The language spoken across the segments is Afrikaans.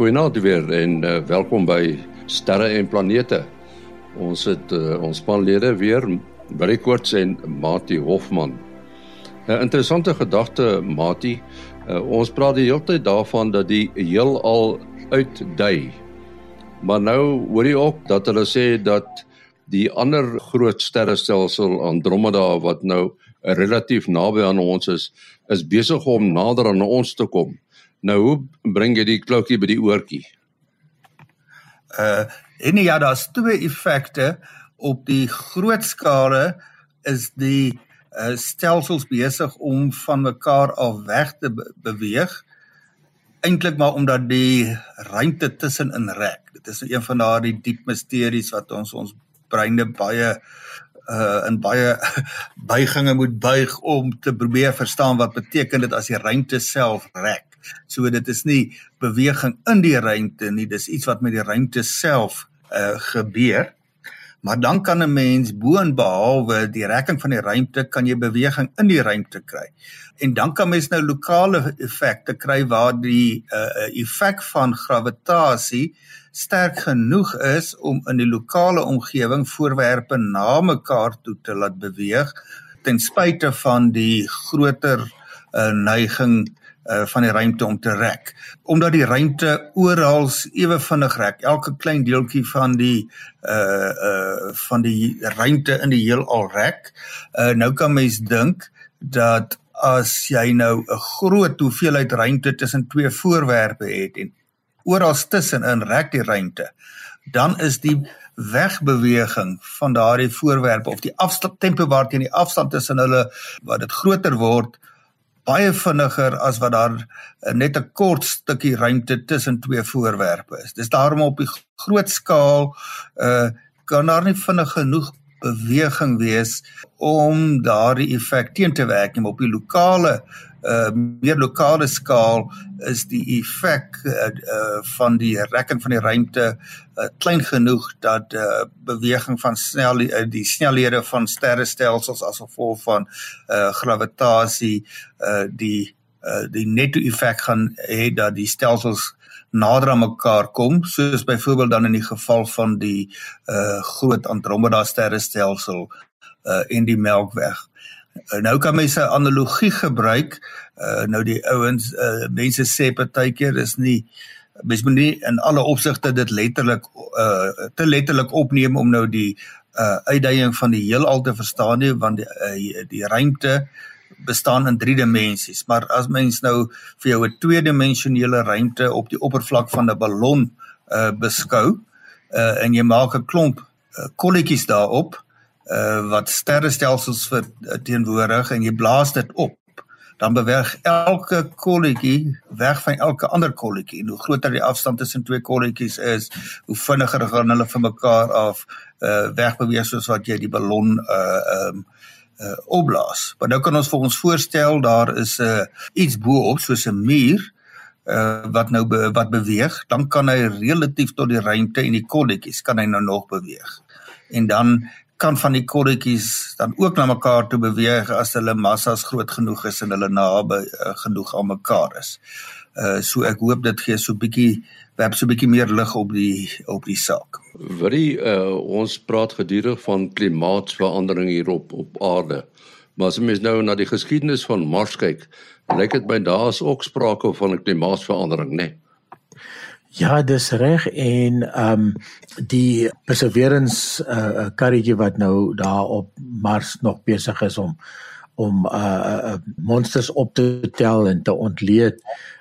goeienaand weer en uh, welkom by Sterre en Planete. Ons het uh, ons spanlede weer Barry Koorts en Mati Hofman. 'n uh, Interessante gedagte Mati. Uh, ons praat die hele tyd daarvan dat die heelal uitdui. Maar nou hoor jy ook dat hulle sê dat die ander groot sterrestelsel Andromeda wat nou relatief naby aan ons is, is besig om nader aan ons te kom. Nou hoe bring jy die kloutjie by die oortjie? Uh en ja, daar's twee effekte op die groot skale is die uh stelsels besig om van mekaar af weg te be beweeg eintlik maar omdat die ruimte tussenin rek. Dit is een van daardie diep misteries wat ons ons breine baie uh in baie buiginge moet buig om te probeer verstaan wat beteken dit as die ruimte self rek. So dit is nie beweging in die ruimte nie, dis iets wat met die ruimte self uh gebeur. Maar dan kan 'n mens boonbehalwe die rekking van die ruimte kan jy beweging in die ruimte kry. En dan kan mens nou lokale effekte kry waar die uh effek van gravitasie sterk genoeg is om in die lokale omgewing voorwerpe na mekaar toe te laat beweeg ten spyte van die groter uh neiging uh van die ruimte om te rek. Omdat die ruimte oral ewe vinnig rek. Elke klein deeltjie van die uh uh van die ruimte in die heelal rek. Uh nou kan mens dink dat as jy nou 'n groot hoeveelheid ruimte tussen twee voorwerpe het en oral tussenin rek die ruimte dan is die wegbeweging van daardie voorwerpe of die afstand tempo waarteen die afstand tussen hulle wat dit groter word baie vinniger as wat daar uh, net 'n kort stukkie ruimte tussen twee voorwerpe is. Dis daarom op die groot skaal uh kan daar nie vinnig genoeg beweging wees om daardie effek teen te werk nie op die lokale uh meer lokale skaal is die effek uh, uh van die rekking van die ruimte uh, klein genoeg dat uh beweging van snel uh, die snelhede van sterrestelsels as gevolg van uh gravitasie uh die uh die netto effek gaan hê dat die stelsels nader aan mekaar kom soos byvoorbeeld dan in die geval van die uh groot Andromeda sterrestelsel uh en die Melkweg. Uh, nou kan mens 'n analogie gebruik. Uh nou die ouens uh mense sê partykeer is nie mens moet nie in alle opsigte dit letterlik uh te letterlik opneem om nou die uh uitdaging van die heelal te verstaan nie want die uh, die ruimte bestaan in 3 dimensies. Maar as mens nou vir jou 'n tweedimensionele ruimte op die oppervlak van 'n ballon uh beskou uh en jy maak 'n klomp uh, kolletjies daarop uh wat sterrestelsels verteenwoordig en jy blaas dit op dan beweeg elke kolletjie weg van elke ander kolletjie. Hoe groter die afstand tussen twee kolletjies is, hoe vinniger gaan hulle van mekaar af uh wegbeweeg soos wat jy die ballon uh um uh opblaas. Maar nou kan ons vir ons voorstel daar is 'n uh, iets bo-op soos 'n muur uh wat nou be, wat beweeg, dan kan hy relatief tot die ruimte en die kolletjies kan hy nou nog beweeg. En dan kan van die korretjies dan ook na mekaar toe beweeg as hulle massas groot genoeg is en hulle naby uh, genoeg aan mekaar is. Uh so ek hoop dit gee so bietjie werp so bietjie meer lig op die op die saak. Wat die uh ons praat gedurig van klimaatsverandering hier op op aarde. Maar as mens nou na die geskiedenis van Mars kyk, lyk dit my daar is ook sprake van 'n klimaatsverandering, né? Nee? Ja, dis reg en ehm um, die Perseverance uh karretjie wat nou daar op Mars nog besig is om om uh, uh monsters op te tel en te ontleed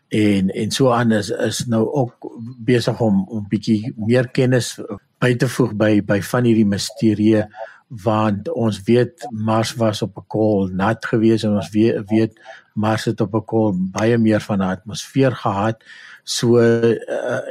en en so aan is nou ook besig om 'n bietjie meer kennis by te voeg by by van hierdie misterie want ons weet Mars was op 'n kol nat geweest en ons weet weet Mars het op 'n kol baie meer van 'n atmosfeer gehad. So uh,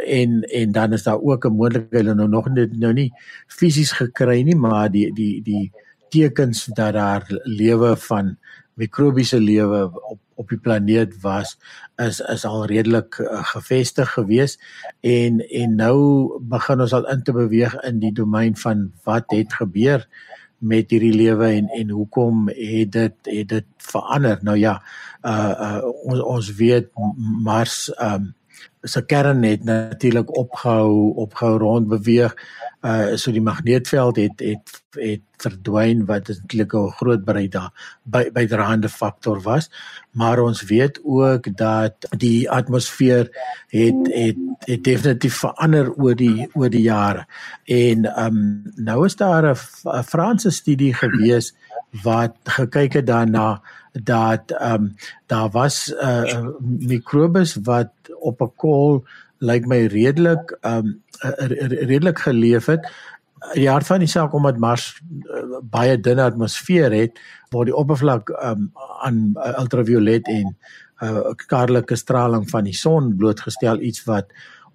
en en dan is daar ook 'n moontlikheid hulle nou nog net nou nie fisies gekry nie maar die die die tekens dat daar lewe van mikrobiese lewe op op die planeet was is is al redelik uh, gevestig gewees en en nou begin ons al in te beweeg in die domein van wat het gebeur met hierdie lewe en en hoekom het dit het dit verander. Nou ja uh, uh ons ons weet Mars um se kern het natuurlik opgehou opgehou rond beweeg. Uh so die magneetveld het het het verdwyn wat eintlik 'n groot bydrae by bydraende faktor was. Maar ons weet ook dat die atmosfeer het het het definitief verander oor die oor die jare. En um nou is daar 'n Franse studie gewees wat gekyk het daarna dat um daar was 'n uh, mikrobes wat op 'n kol lyk my redelik um redelik geleef het. Die hart van die saak omdat Mars uh, baie dunne atmosfeer het waar die oppervlak um aan ultraviolet en uh skadelike straling van die son blootgestel iets wat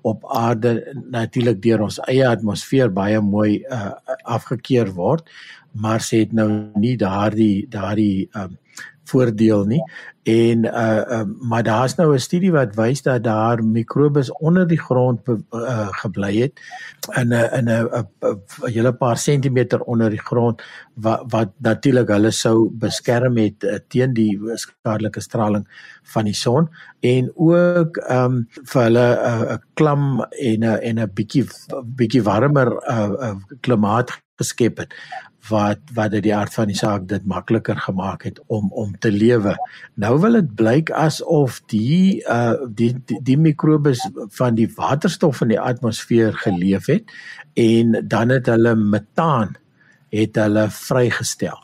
op aarde natuurlik deur ons eie atmosfeer baie mooi uh afgekeur word maar sê dit nou nie daardie daardie um voordeel nie. En uh, uh maar daar's nou 'n studie wat wys dat daar mikrobes onder die grond uh, gebly het in 'n in 'n 'n hele paar sentimeter onder die grond wat wat natuurlik hulle sou beskerm het uh, teen die skadelike straling van die son. En ook um vir hulle 'n uh, klam en 'n en 'n bietjie bietjie warmer uh, uh klimaat geskep het wat wat dit die aard van die saak dit makliker gemaak het om om te lewe. Nou wil dit blyk asof die uh die die, die mikrobes van die waterstof in die atmosfeer geleef het en dan het hulle metaan het hulle vrygestel.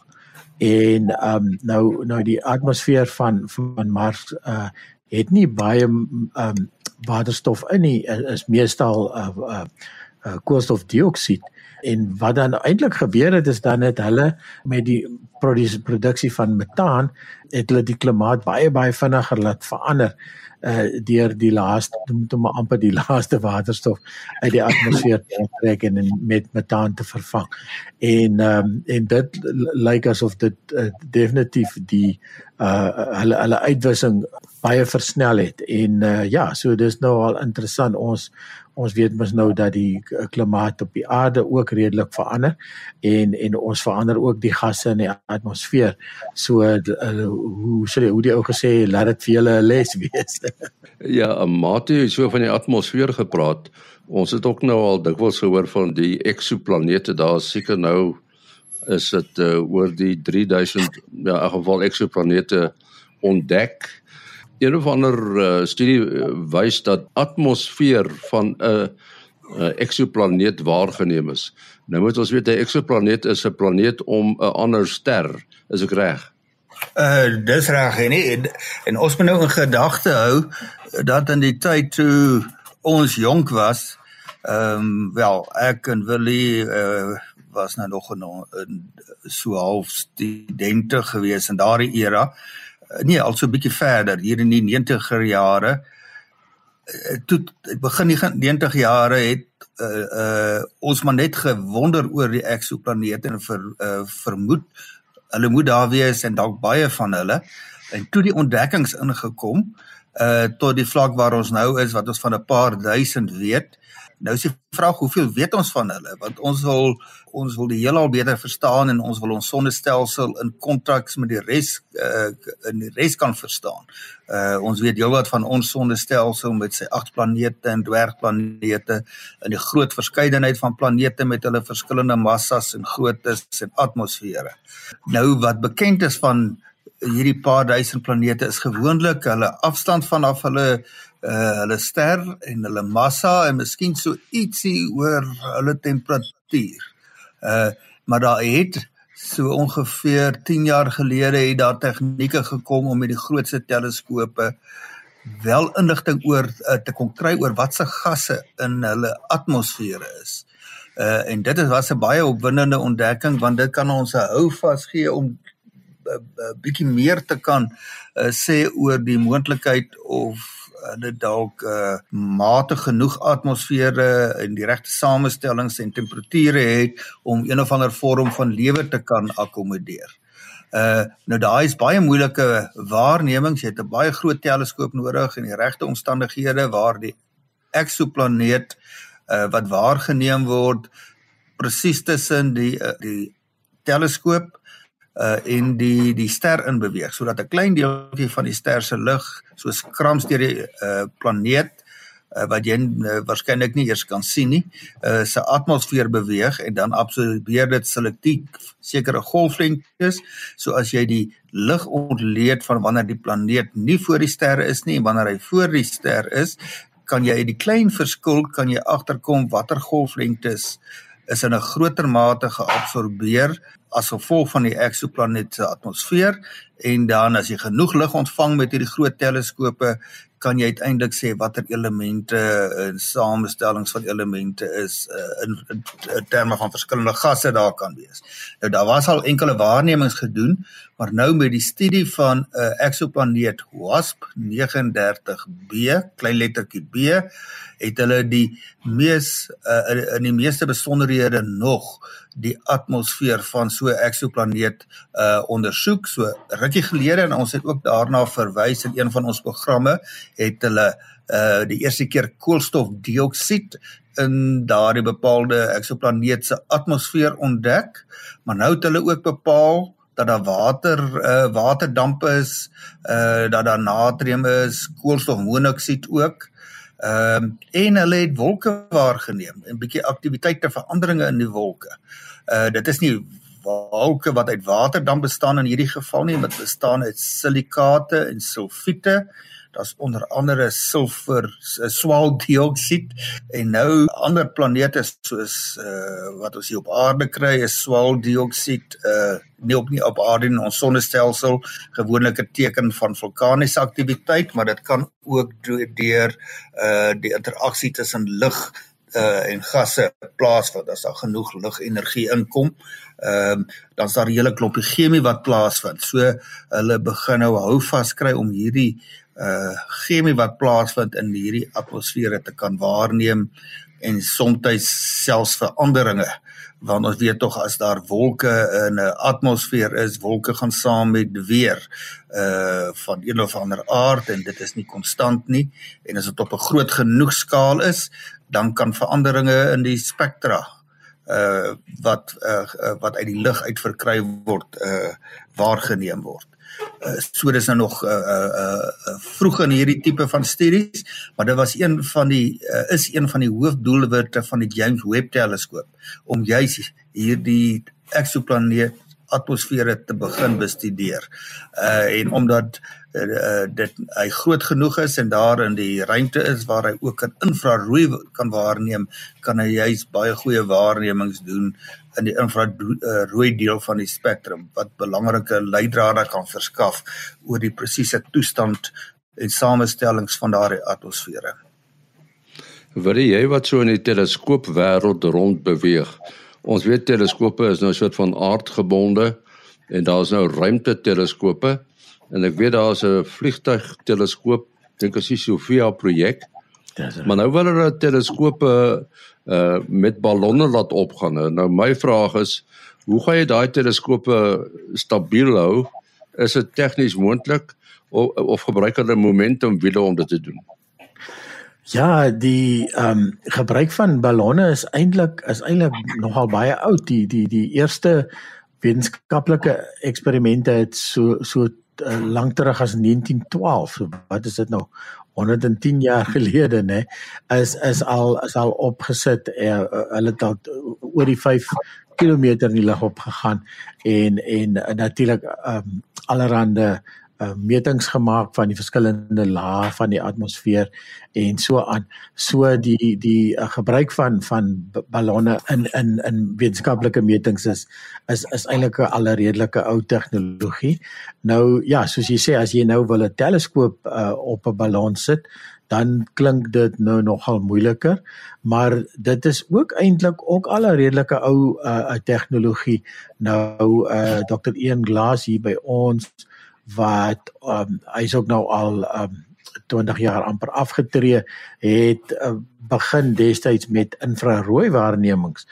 En um nou nou die atmosfeer van van Mars uh het nie baie um waterstof in nie is meestal uh, uh, uh koolstofdioksied en wat dan eintlik gebeur het is dan het hulle met die produksie van metaan het hulle die klimaat baie baie vinniger laat verander uh deur die laaste moet hom amper die laaste waterstof uit die atmosfeer te trek en met metaan te vervang. En ehm um, en dit lyk asof dit uh, definitief die uh hulle hulle uitwissing baie versnel het. En uh ja, so dis nou al interessant ons ons weet mos nou dat die klimaat op die aarde ook redelik verander en en ons verander ook die gasse in die atmosfeer. So uh, hoe sê hoe die ou gesê laat dit vir julle 'n les wees. ja, Mate het so van die atmosfeer gepraat. Ons het ook nou al dikwels gehoor van die eksoplanete. Daar seker nou is dit uh, oor die 3000 ja, in geval eksoplanete ontdek een of ander uh, studie wys dat atmosfeer van 'n uh, uh, eksoplaneet waargeneem is. Nou moet ons weet 'n eksoplaneet is 'n planeet om 'n ander ster, is ek reg? Uh dis reg en en, en ons moet nou in gedagte hou dat in die tyd toe ons jonk was, ehm um, wel ek en Willie uh was nou nog 'n so half studente gewees in daardie era. Eh, nee, al so 'n bietjie verder hier in die 90er jare. Eh, toe begin die 90 jare het uh uh ons maar net gewonder oor die eksoplanete en ver, uh vermoed hulle moet daar wees en dalk baie van hulle. En toe die ontdekkings ingekom uh tot die vlak waar ons nou is wat ons van 'n paar duisend weet. Nou is die vraag hoeveel weet ons van hulle? Want ons wil ons wil die heelal beter verstaan en ons wil ons sonnestelsel in kontaks met die res uh, in die res kan verstaan. Uh ons weet heelwat van ons sonnestelsel met sy agt planete en dwergplanete en die groot verskeidenheid van planete met hulle verskillende massas en groottes en atmosfere. Nou wat bekend is van hierdie paar duisend planete is gewoonlik hulle afstand vanaf hulle uh hulle ster en hulle massa en miskien so ietsie oor hulle temperatuur. Uh maar daar het so ongeveer 10 jaar gelede het daar tegnieke gekom om met die grootste teleskope wel inligting oor uh, te kon kry oor watse gasse in hulle atmosfere is. Uh en dit is was 'n baie opwindende ontdekking want dit kan ons 'n hou vas gee om uh, uh, bietjie meer te kan uh, sê oor die moontlikheid of hulle dalk uh, mate genoeg atmosfere en die regte samestellings en temperature het om een of ander vorm van lewe te kan akkommodeer. Uh nou daai is baie moeilike waarnemings. Jy het 'n baie groot teleskoop nodig en die regte omstandighede waar die eksoplaneet uh wat waargeneem word presies tussen die uh, die teleskoop uh en die die ster in beweeg sodat 'n klein deeltjie van die ster se lig soos krams deur die uh planeet uh, wat jy uh, waarskynlik nie eers kan sien nie, uh, se atmosfeer beweeg en dan absorbeer dit selektief sekere golflengtes. So as jy die lig ontleed van wanneer die planeet nie voor die sterre is nie en wanneer hy voor die ster is, kan jy uit die klein verskil kan jy agterkom watter golflengtes is in 'n groter mate geabsorbeer as gevolg van die eksoplaneet se atmosfeer en dan as jy genoeg lig ontvang met hierdie groot teleskope kan jy uiteindelik sê watter elemente en samestellings van elemente is uh, in, in, in terme van verskillende gasse daar kan wees. Nou daar was al enkele waarnemings gedoen, maar nou met die studie van 'n uh, eksoplaneet WASP 39b, klein lettertjie b, het hulle die mees uh, in die meeste besonderhede nog die atmosfeer van so 'n eksoplaneet uh ondersoek. So rukkie gelede en ons het ook daarna verwys in een van ons programme het hulle uh die eerste keer koolstofdioksied in daardie bepaalde eksoplaneet se atmosfeer ontdek, maar nou het hulle ook bepaal dat daar water uh waterdamp is, uh dat daar natrium is, koolstofmonoksied ook. Ehm um, en hulle het wolke waargeneem, 'n bietjie aktiwiteite veranderinge in die wolke. Uh dit is nie wolke wat uit water dan bestaan in hierdie geval nie, dit bestaan uit silikate en sulfiete. Daar's onder andere sulfur, swaaldioksied en nou ander planete soos uh wat ons hier op aarde kry is swaaldioksied uh nie op nie op aarde in ons sonnestelsel gewoonlik 'n teken van vulkaniese aktiwiteit, maar dit kan ook deur uh die interaksie tussen lug uh en gasse plaasvind as daar genoeg ligenergie inkom. Ehm um, dan is daar 'n hele klompie chemie wat plaasvind. So hulle begin nou hou vas kry om hierdie uh chemie wat plaasvind in hierdie atmosfere te kan waarneem en soms selfs veranderinge want ons weet tog as daar wolke in 'n atmosfeer is, wolke gaan saam met weer uh van een of ander aard en dit is nie konstant nie en as dit op 'n groot genoeg skaal is, dan kan veranderinge in die spektra uh wat uh wat uit die lug uit verkry word uh waargeneem word. Uh, so dis nou nog uh, uh uh vroeg in hierdie tipe van studies, maar dit was een van die uh, is een van die hoofdoelwitte van die James Webb teleskoop om juis hierdie eksoplaneet atmosfere te begin bestudeer. Uh en omdat uh, dit hy groot genoeg is en daar in die ruimte is waar hy ook in infrarooi kan waarneem, kan hy juist baie goeie waarnemings doen in die infrarooi deel van die spektrum wat belangrike leidrade kan verskaf oor die presiese toestand en samestellings van daardie atmosfere. Wat jy wat so in die teleskoop wêreld rond beweeg. Ons weet teleskope is nou 'n soort van aardgebonde en daar's nou ruimte teleskope en ek weet daar's 'n vliegtuig teleskoop dink as die Sofia projek. Maar nou wil hulle teleskope uh met ballonne laat opgaan. Nou my vraag is, hoe gaan jy daai teleskope stabiel hou? Is dit tegnies moontlik of, of gebruik hulle momentum wiele om dit te doen? Ja, die ehm um, gebruik van ballonne is eintlik is eintlik nogal baie oud. Die die die eerste wetenskaplike eksperimente het so so uh, lank terug as 1912. So wat is dit nou? 110 jaar gelede, né? Is is al is al opgesit. Uh, hulle het al oor die 5 km in die lug opgegaan en en uh, natuurlik ehm um, allerhande uh, metings gemaak van die verskillende lae van die atmosfeer en so aan. So die die uh, gebruik van van ballonne in in in wetenskaplike metings is is is eintlik 'n alredelike ou tegnologie. Nou ja, soos jy sê as jy nou wil 'n teleskoop uh, op 'n ballon sit, dan klink dit nou nogal moeiliker, maar dit is ook eintlik ook al 'n redelike ou uh, tegnologie. Nou uh, Dr. Ian Glass hier by ons wat um, hy's ook nou al um, 20 jaar amper afgetree het uh, begin destyds met infrarooi waarnemings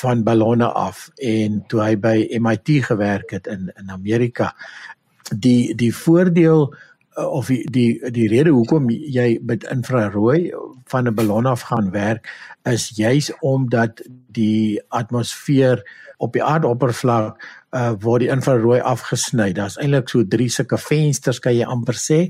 van ballonne af en toe hy by MIT gewerk het in in Amerika. Die die voordeel uh, of die die die rede hoekom jy met infrarooi van 'n ballon af gaan werk is juis omdat die atmosfeer op die aardoppervlak uh word die infrarooi afgesny. Daar's eintlik so drie sulke vensters kan jy amper sê.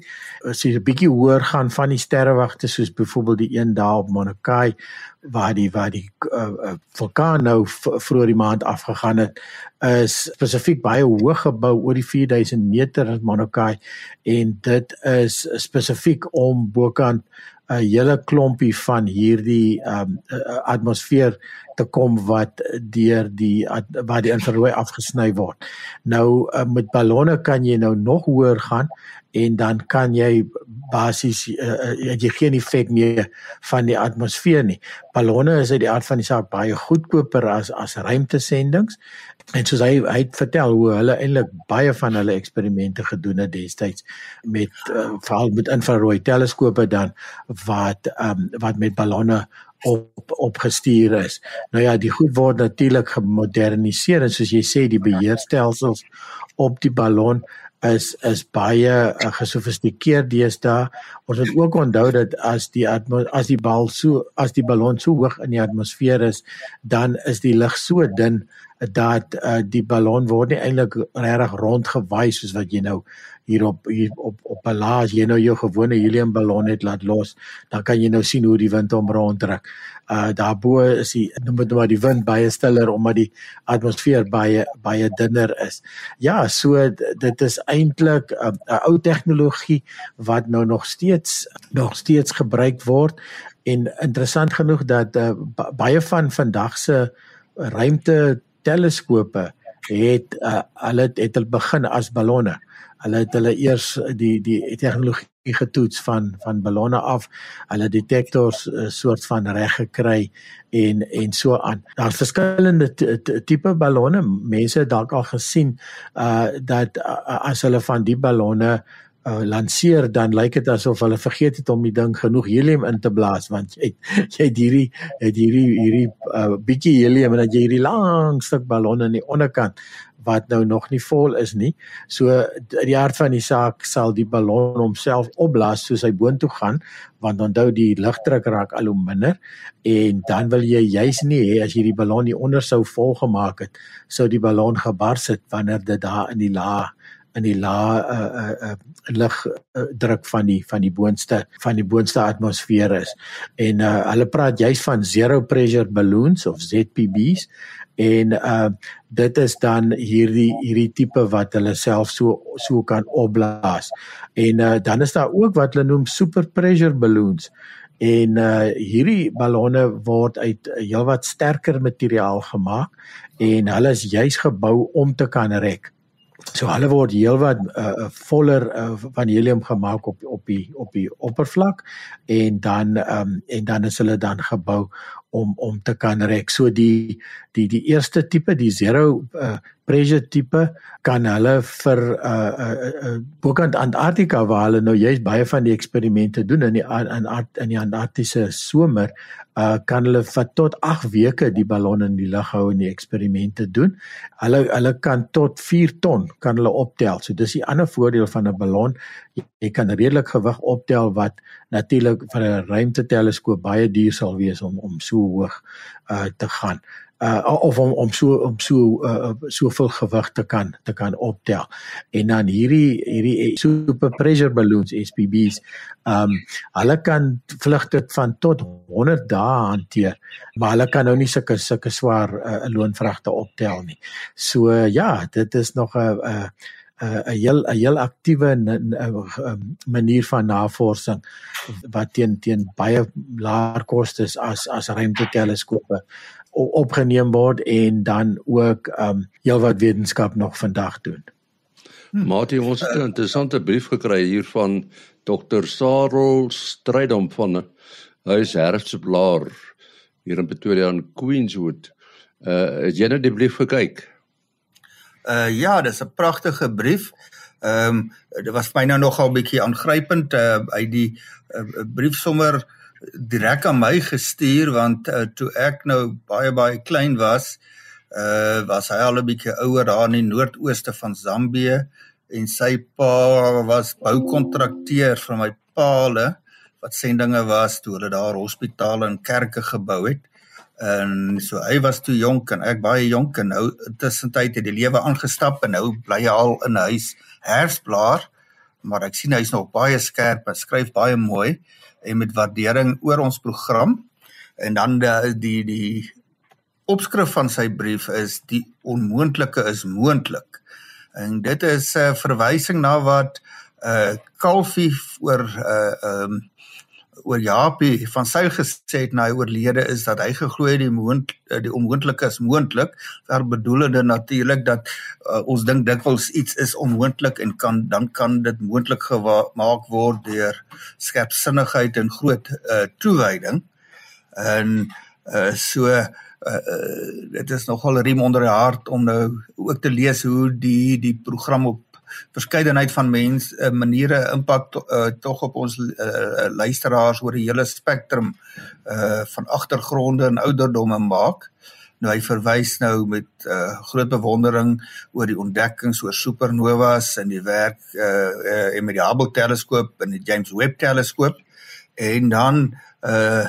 As jy 'n bietjie hoër gaan van die sterrewagte soos byvoorbeeld die een daar op Mauna Kea waar die waar die uh, uh, vulkaan nou vroeër die maand afgegaan het is spesifiek baie hoog gebou oor die 4000 meter in Mauna Kea en dit is spesifiek om bokant 'n hele klompie van hierdie um, atmosfeer te kom wat deur die waar die infrarooi afgesny word. Nou uh, met ballonne kan jy nou nog hoër gaan en dan kan jy basies uh, jy geen effek meer van die atmosfeer nie. Ballonne is uit die aard van die saak baie goedkoper as as ruimtesendings En soos hy hy het vertel hoe hulle eintlik baie van hulle eksperimente gedoen het destyds met uh, veral met infrarooi teleskope dan wat um, wat met ballonne op opgestuur is. Nou ja, die goed word natuurlik gemoderniseer en soos jy sê die beheerstelsels op die ballon is is baie uh, gesofistikeerd deesdae. Ons moet ook onthou dat as die as die bal so as die ballon so hoog in die atmosfeer is, dan is die lug so dun dat uh, die ballon word nie eintlik regtig rondgewaai soos wat jy nou hier op hier op op 'n laas jy nou jou gewone helium ballon het laat los dan kan jy nou sien hoe die wind hom rondtrek. Uh daarbo is die noem dit maar die wind baie stiller omdat die atmosfeer baie baie dunner is. Ja, so dit is eintlik 'n uh, ou tegnologie wat nou nog steeds nog steeds gebruik word en interessant genoeg dat uh, baie van vandag se ruimte teleskope het uh, hulle het, hulle begin as ballonne. Hulle het hulle eers die die tegnologie getoets van van ballonne af. Hulle detektors uh, soort van reg gekry en en so aan. Daar's verskillende tipe ballonne. Mense het dalk al gesien uh dat uh, as hulle van die ballonne uh, lanceer dan lyk dit asof hulle vergeet het om die ding genoeg helium in te blaas want jy jy het hierdie het hierdie hierdie uh, bietjie helium en dan jy hierdie lang stuk ballon aan die onderkant wat nou nog nie vol is nie. So die hart van die saak sal die ballon homself opblaas soos hy boontoe gaan want onthou die lugdruk raak al hoe minder en dan wil jy juis nie hê as jy die ballon nie onder sou vol gemaak het sou die ballon gebars het wanneer dit daar in die laag in die lae uh uh, uh lig uh, druk van die van die boonste van die boonste atmosfeer is. En uh hulle praat juist van zero pressure balloons of ZPBs en uh dit is dan hierdie hierdie tipe wat hulle self so so kan opblaas. En uh dan is daar ook wat hulle noem super pressure balloons. En uh hierdie ballonne word uit heelwat sterker materiaal gemaak en hulle is juis gebou om te kan rek. So hulle word heelwat uh, voller uh, van helium gemaak op op die op die oppervlak en dan um, en dan is hulle dan gebou om om te kan rek. So die die die eerste tipe, die zero uh, pressure tipe kan hulle vir uh uh, uh bokant Antarktika waar hulle nou juist baie van die eksperimente doen in die in in die Antarktiese somer uh kan hulle vir tot 8 weke die ballon in die lug hou en die eksperimente doen. Hulle hulle kan tot 4 ton kan hulle optel. So dis die ander voordeel van 'n ballon. Jy, jy kan redelik gewig optel wat natuurlik vir 'n ruimteteleskoop baie duur sal wees om om so hoog uh te gaan uh of om om so om so uh soveel gewig te kan te kan optel. En dan hierdie hierdie super pressure balloons SPBs, um hulle kan vlugte van tot 100 dae hanteer, maar hulle kan nou nie sulke sulke swaar uh, loonvragte optel nie. So uh, ja, dit is nog 'n 'n 'n heel 'n heel aktiewe manier van navorsing wat teen teen baie laer kostes as as ruimteteleskope opgeneem word en dan ook ehm um, heelwat wetenskap nog vandag doen. Hmm. Mati, ons het 'n interessante brief gekry hier van Dr. Sarel Strydom van Huis Herfsblaar hier in Pretoria in Queenswood. Uh het jy nou die brief gekyk? Uh ja, dis 'n pragtige brief. Ehm um, dit was vir my nou nogal 'n bietjie aangrypend uh uit die uh, brief sommer direk aan my gestuur want uh, toe ek nou baie baie klein was, uh was hy al 'n bietjie ouer daar in die noordooste van Zambië en sy pa was boukontrakteur vir my paale wat sendinge was toe hulle daar hospitale en kerke gebou het. En so hy was toe jonk en ek baie jonk en nou tussentyd het die lewe aangestap en nou bly hy al in 'n huis herfsblaar. Maar ek sien hy's nog baie skerp en skryf baie mooi en met waardering oor ons program. En dan die die, die opskrif van sy brief is die onmoontlike is moontlik. En dit is 'n uh, verwysing na wat uh Calvie oor uh um oor Japie van sy gesê het na hy oorlede is dat hy geglo het die moond die onmoontlike is moontlik. Daar bedoelende natuurlik dat uh, ons dink dikwels iets is onmoontlik en kan dan kan dit moontlik gemaak word deur skerpsinnigheid en groot uh, toewyding. En uh, so uh, dit is nogal riem onder die hart om nou ook te lees hoe die die program op verskeidenheid van mense uh, maniere impak to, uh, tog op ons uh, luisteraars oor die hele spektrum uh, van agtergronde en ouderdomme maak. Nou hy verwys nou met uh, groot bewondering oor die ontdekkings oor supernovas en die werk uh, uh, met die Hubble teleskoop en die James Webb teleskoop en dan uh,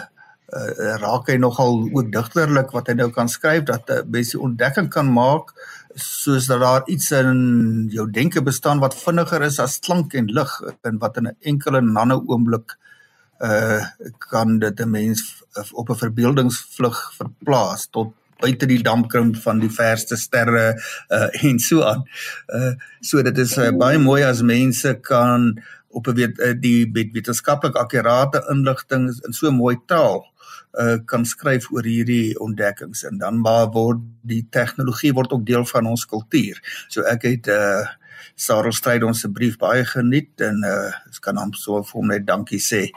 uh, raak hy nogal ook digterlik wat hy nou kan skryf dat 'n uh, mens ontdekking kan maak soos dat daar iets in jou denke bestaan wat vinniger is as klank en lig en wat in 'n enkele nano oomblik uh kan dit 'n mens op 'n verbeeldingsvlug verplaas tot buite die dampkring van die verste sterre uh en so aan. Uh so dit is uh, baie mooi as mense kan op 'n weet uh, die wetenskaplik akkurate inligting in so mooi taal uh, kan skryf oor hierdie ontdekkings en dan maar word die tegnologie word ook deel van ons kultuur. So ek het uh Sarah Stryd ons se brief baie geniet en uh ek kan hom so vir hom net dankie sê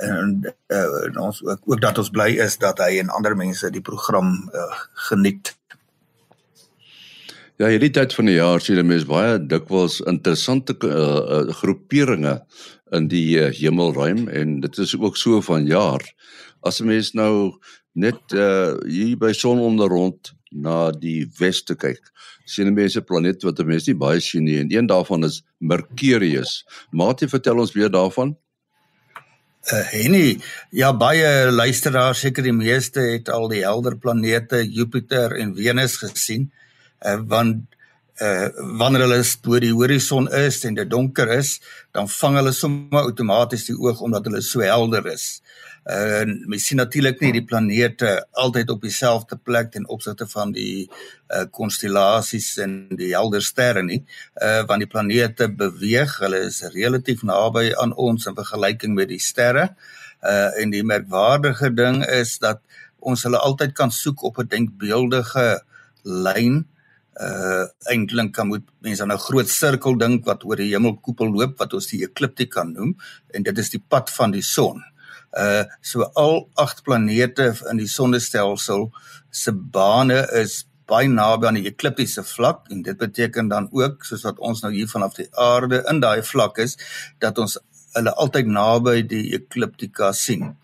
en, uh, en ons ook, ook dat ons bly is dat hy en ander mense die program uh, geniet. Ja, hierdie tyd van die jaar sien mense baie dikwels interessante uh, uh, groeperinge in die uh, hemelruim en dit is ook so van jaar as 'n mens nou net uh hier by sononder rond na die weste kyk, sien mense planete wat mense nie baie sien nie en een daarvan is Mercurius. Maatie, vertel ons weer daarvan. Uh Henny, ja baie luisteraars, seker die meeste het al die helder planete Jupiter en Venus gesien. Uh want uh wanneer hulle bo die horison is en dit donker is, dan vang hulle sommer outomaties die oog omdat hulle so helder is. En uh, mens sien natuurlik nie die planete altyd op dieselfde plek ten opsigte van die uh konstellasies en die helder sterre nie. Uh want die planete beweeg, hulle is relatief naby aan ons in vergelyking met die sterre. Uh en die merkwaardige ding is dat ons hulle altyd kan soek op 'n denkbeeldige lyn. Uh eintlik kan moet mense aan 'n groot sirkel dink wat oor die hemelkoepel loop wat ons die ekliptika noem en dit is die pad van die son. Uh so al agt planete in die sonnestelsel se bane is baie naby aan die ekliptiese vlak en dit beteken dan ook soos wat ons nou hier vanaf die aarde in daai vlak is dat ons hulle altyd naby die ekliptika sien.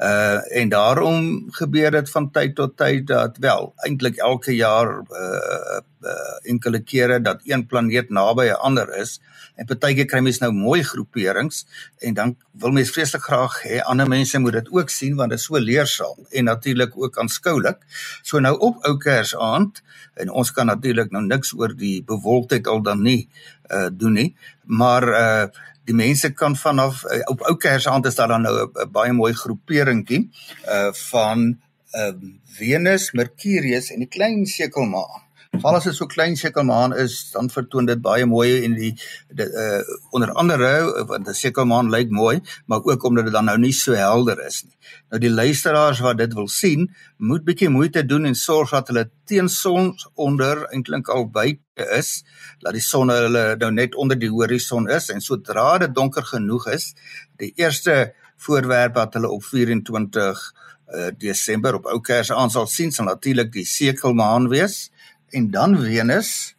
Uh en daarom gebeur dit van tyd tot tyd dat wel eintlik elke jaar uh, uh enkele kere dat een planeet naby 'n ander is en partykeer kry mens nou mooi groeperings en dan wil mens vreeslik graag hê ander mense moet dit ook sien want dit is so leersaam en natuurlik ook aanskoulik. So nou op ou Kersaand en ons kan natuurlik nou niks oor die bewolktheid al dan nie uh doen nie, maar uh die mense kan vanaf uh, op ou Kersaand is daar dan nou 'n baie mooi groeperingkie uh van uh Venus, Mercurius en die klein sekelmaan. Val as dit so klein sekelmaan is, dan vertoon dit baie mooi en die, die uh onder andere want 'n sekelmaan lyk mooi, maar ook omdat dit dan nou nie so helder is nie. Nou die luisteraars wat dit wil sien, moet bietjie moeite doen en sorg dat hulle teen son onder eintlik al buite is, dat die son hulle nou net onder die horison is en sodra dit donker genoeg is, die eerste voorwerp wat hulle op 24 uh Desember op ou Kersaand sal sien sal natuurlik die sekelmaan wees en dan Venus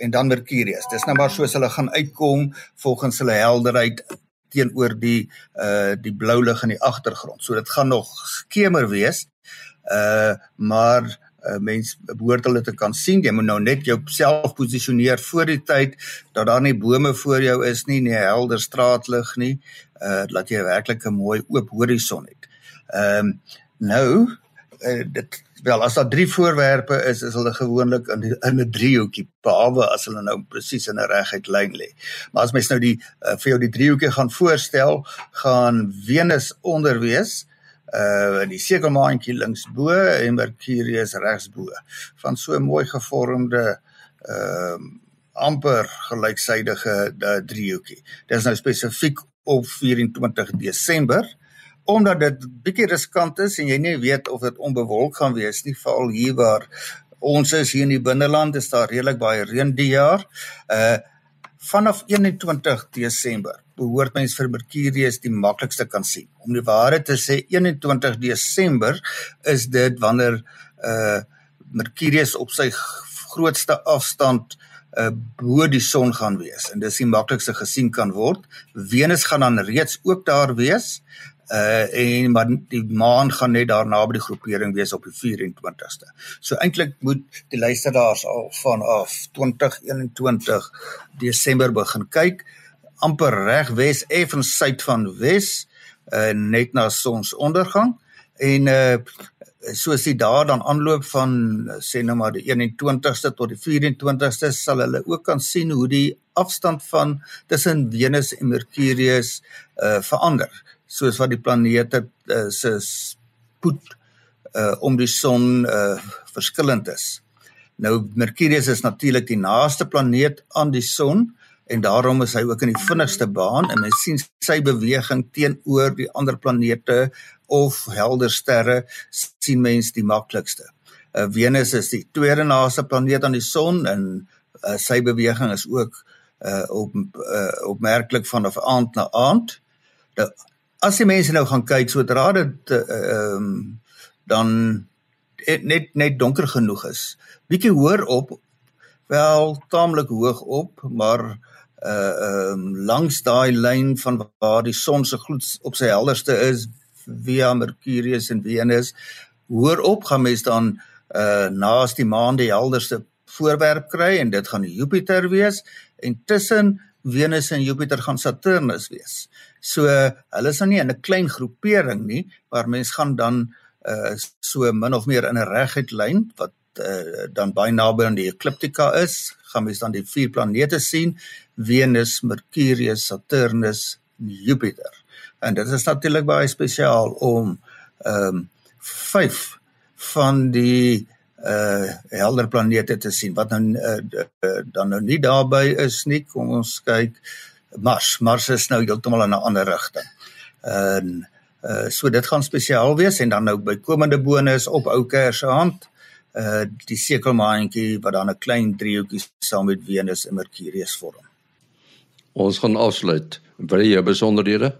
en dan Mercurius. Dis nou maar soos hulle gaan uitkom volgens hulle helderheid teenoor die uh die blou lig in die agtergrond. So dit gaan nog skemer wees. Uh maar uh, mens behoort hulle te kan sien. Jy moet nou net jouself posisioneer voor die tyd dat daar nie bome voor jou is nie, nie helder straatlig nie, uh laat jy werklik 'n mooi oop horison het. Ehm um, nou uh, dit wel as daar drie voorwerpe is is hulle gewoonlik in die, in 'n driehoekie behalwe as hulle nou presies in 'n reguit lyn lê. Maar as mens nou die uh, vir jou die driehoekie gaan voorstel, gaan Venus onder wees uh die sekelmaantjie links bo en Mercurius regs bo van so 'n mooi gevormde ehm uh, amper gelyksydige driehoekie. Dit is nou spesifiek op 24 Desember omdat dit bietjie riskant is en jy nie weet of dit onbewolk gaan wees nie veral hier waar ons is hier in die binneland is daar redelik baie reën die jaar. Uh vanaf 21 Desember behoort mens vir Mercurius die maklikste kan sien. Om die waarheid te sê 21 Desember is dit wanneer uh Mercurius op sy grootste afstand uh bo die son gaan wees en dis die maklikste gesien kan word. Venus gaan dan reeds ook daar wees uh en maar die maan gaan net daarna by die groepering wees op die 24ste. So eintlik moet die luisteraars al vanaf 2021 Desember begin kyk. Amper reg wes effens suid van wes uh net na sonsondergang. En uh soos die dae dan aanloop van sê nou maar die 21ste tot die 24ste sal hulle ook kan sien hoe die afstand van tussen Venus en Mercurius uh verander soos wat die planete uh, se spoed uh, om die son uh, verskillend is. Nou Mercurius is natuurlik die naaste planeet aan die son en daarom is hy ook in die vinnigste baan en mens sien sy beweging teenoor die ander planete of helder sterre sien mens die maklikste. Uh, Venus is die tweede naaste planeet aan die son en uh, sy beweging is ook uh, op uh, opmerklik vanaf aand na aand. Nou as die mense nou gaan kyk sodra dit eh, ehm uh, um, dan net net donker genoeg is bietjie hoër op wel taamlik hoog op maar uh ehm um, langs daai lyn van waar die son se gloed op sy helderste is via Mercurius en Venus hoër op gaan mens dan uh naas die maan die helderste voorwerp kry en dit gaan Jupiter wees en tussen Venus en Jupiter gaan Saturnus wees. So hulle is nou nie in 'n klein groepering nie, maar mens gaan dan uh so min of meer in 'n reguit lyn wat uh dan baie naby aan die ekliptika is, gaan mens dan die vier planete sien: Venus, Mercurius, Saturnus, Jupiter. En dit is natuurlik baie spesiaal om ehm um, vyf van die uh helder planete te sien wat nou uh, dan nou nie daarby is nie. Kom ons kyk Mars Mars is nou heeltemal in 'n ander rigting. En uh so dit gaan spesiaal wees en dan nou bykomende bonus op ou Kersfees se hand uh die sekelmaantjie wat dan 'n klein driehoekie saam met Venus en Mercurius vorm. Ons gaan afsluit. Wil jy besonderhede?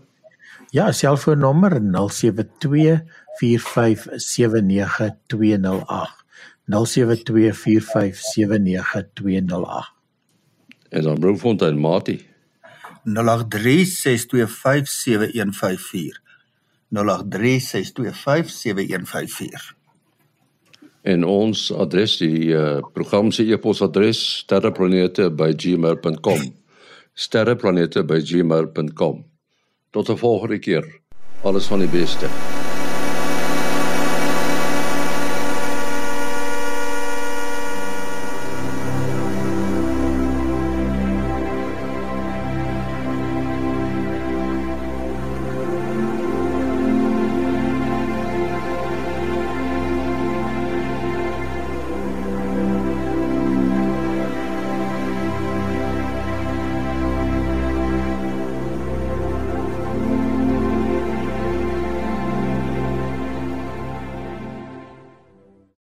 Ja, selfoonnommer 072 4579208. 0724579208. En dan Bloemfontein Mati 0836257154. 0836257154. En ons adres die uh, program se e-posadres sterreplanete@gmail.com. sterreplanete@gmail.com. Tot 'n volgende keer. Alles van die beste.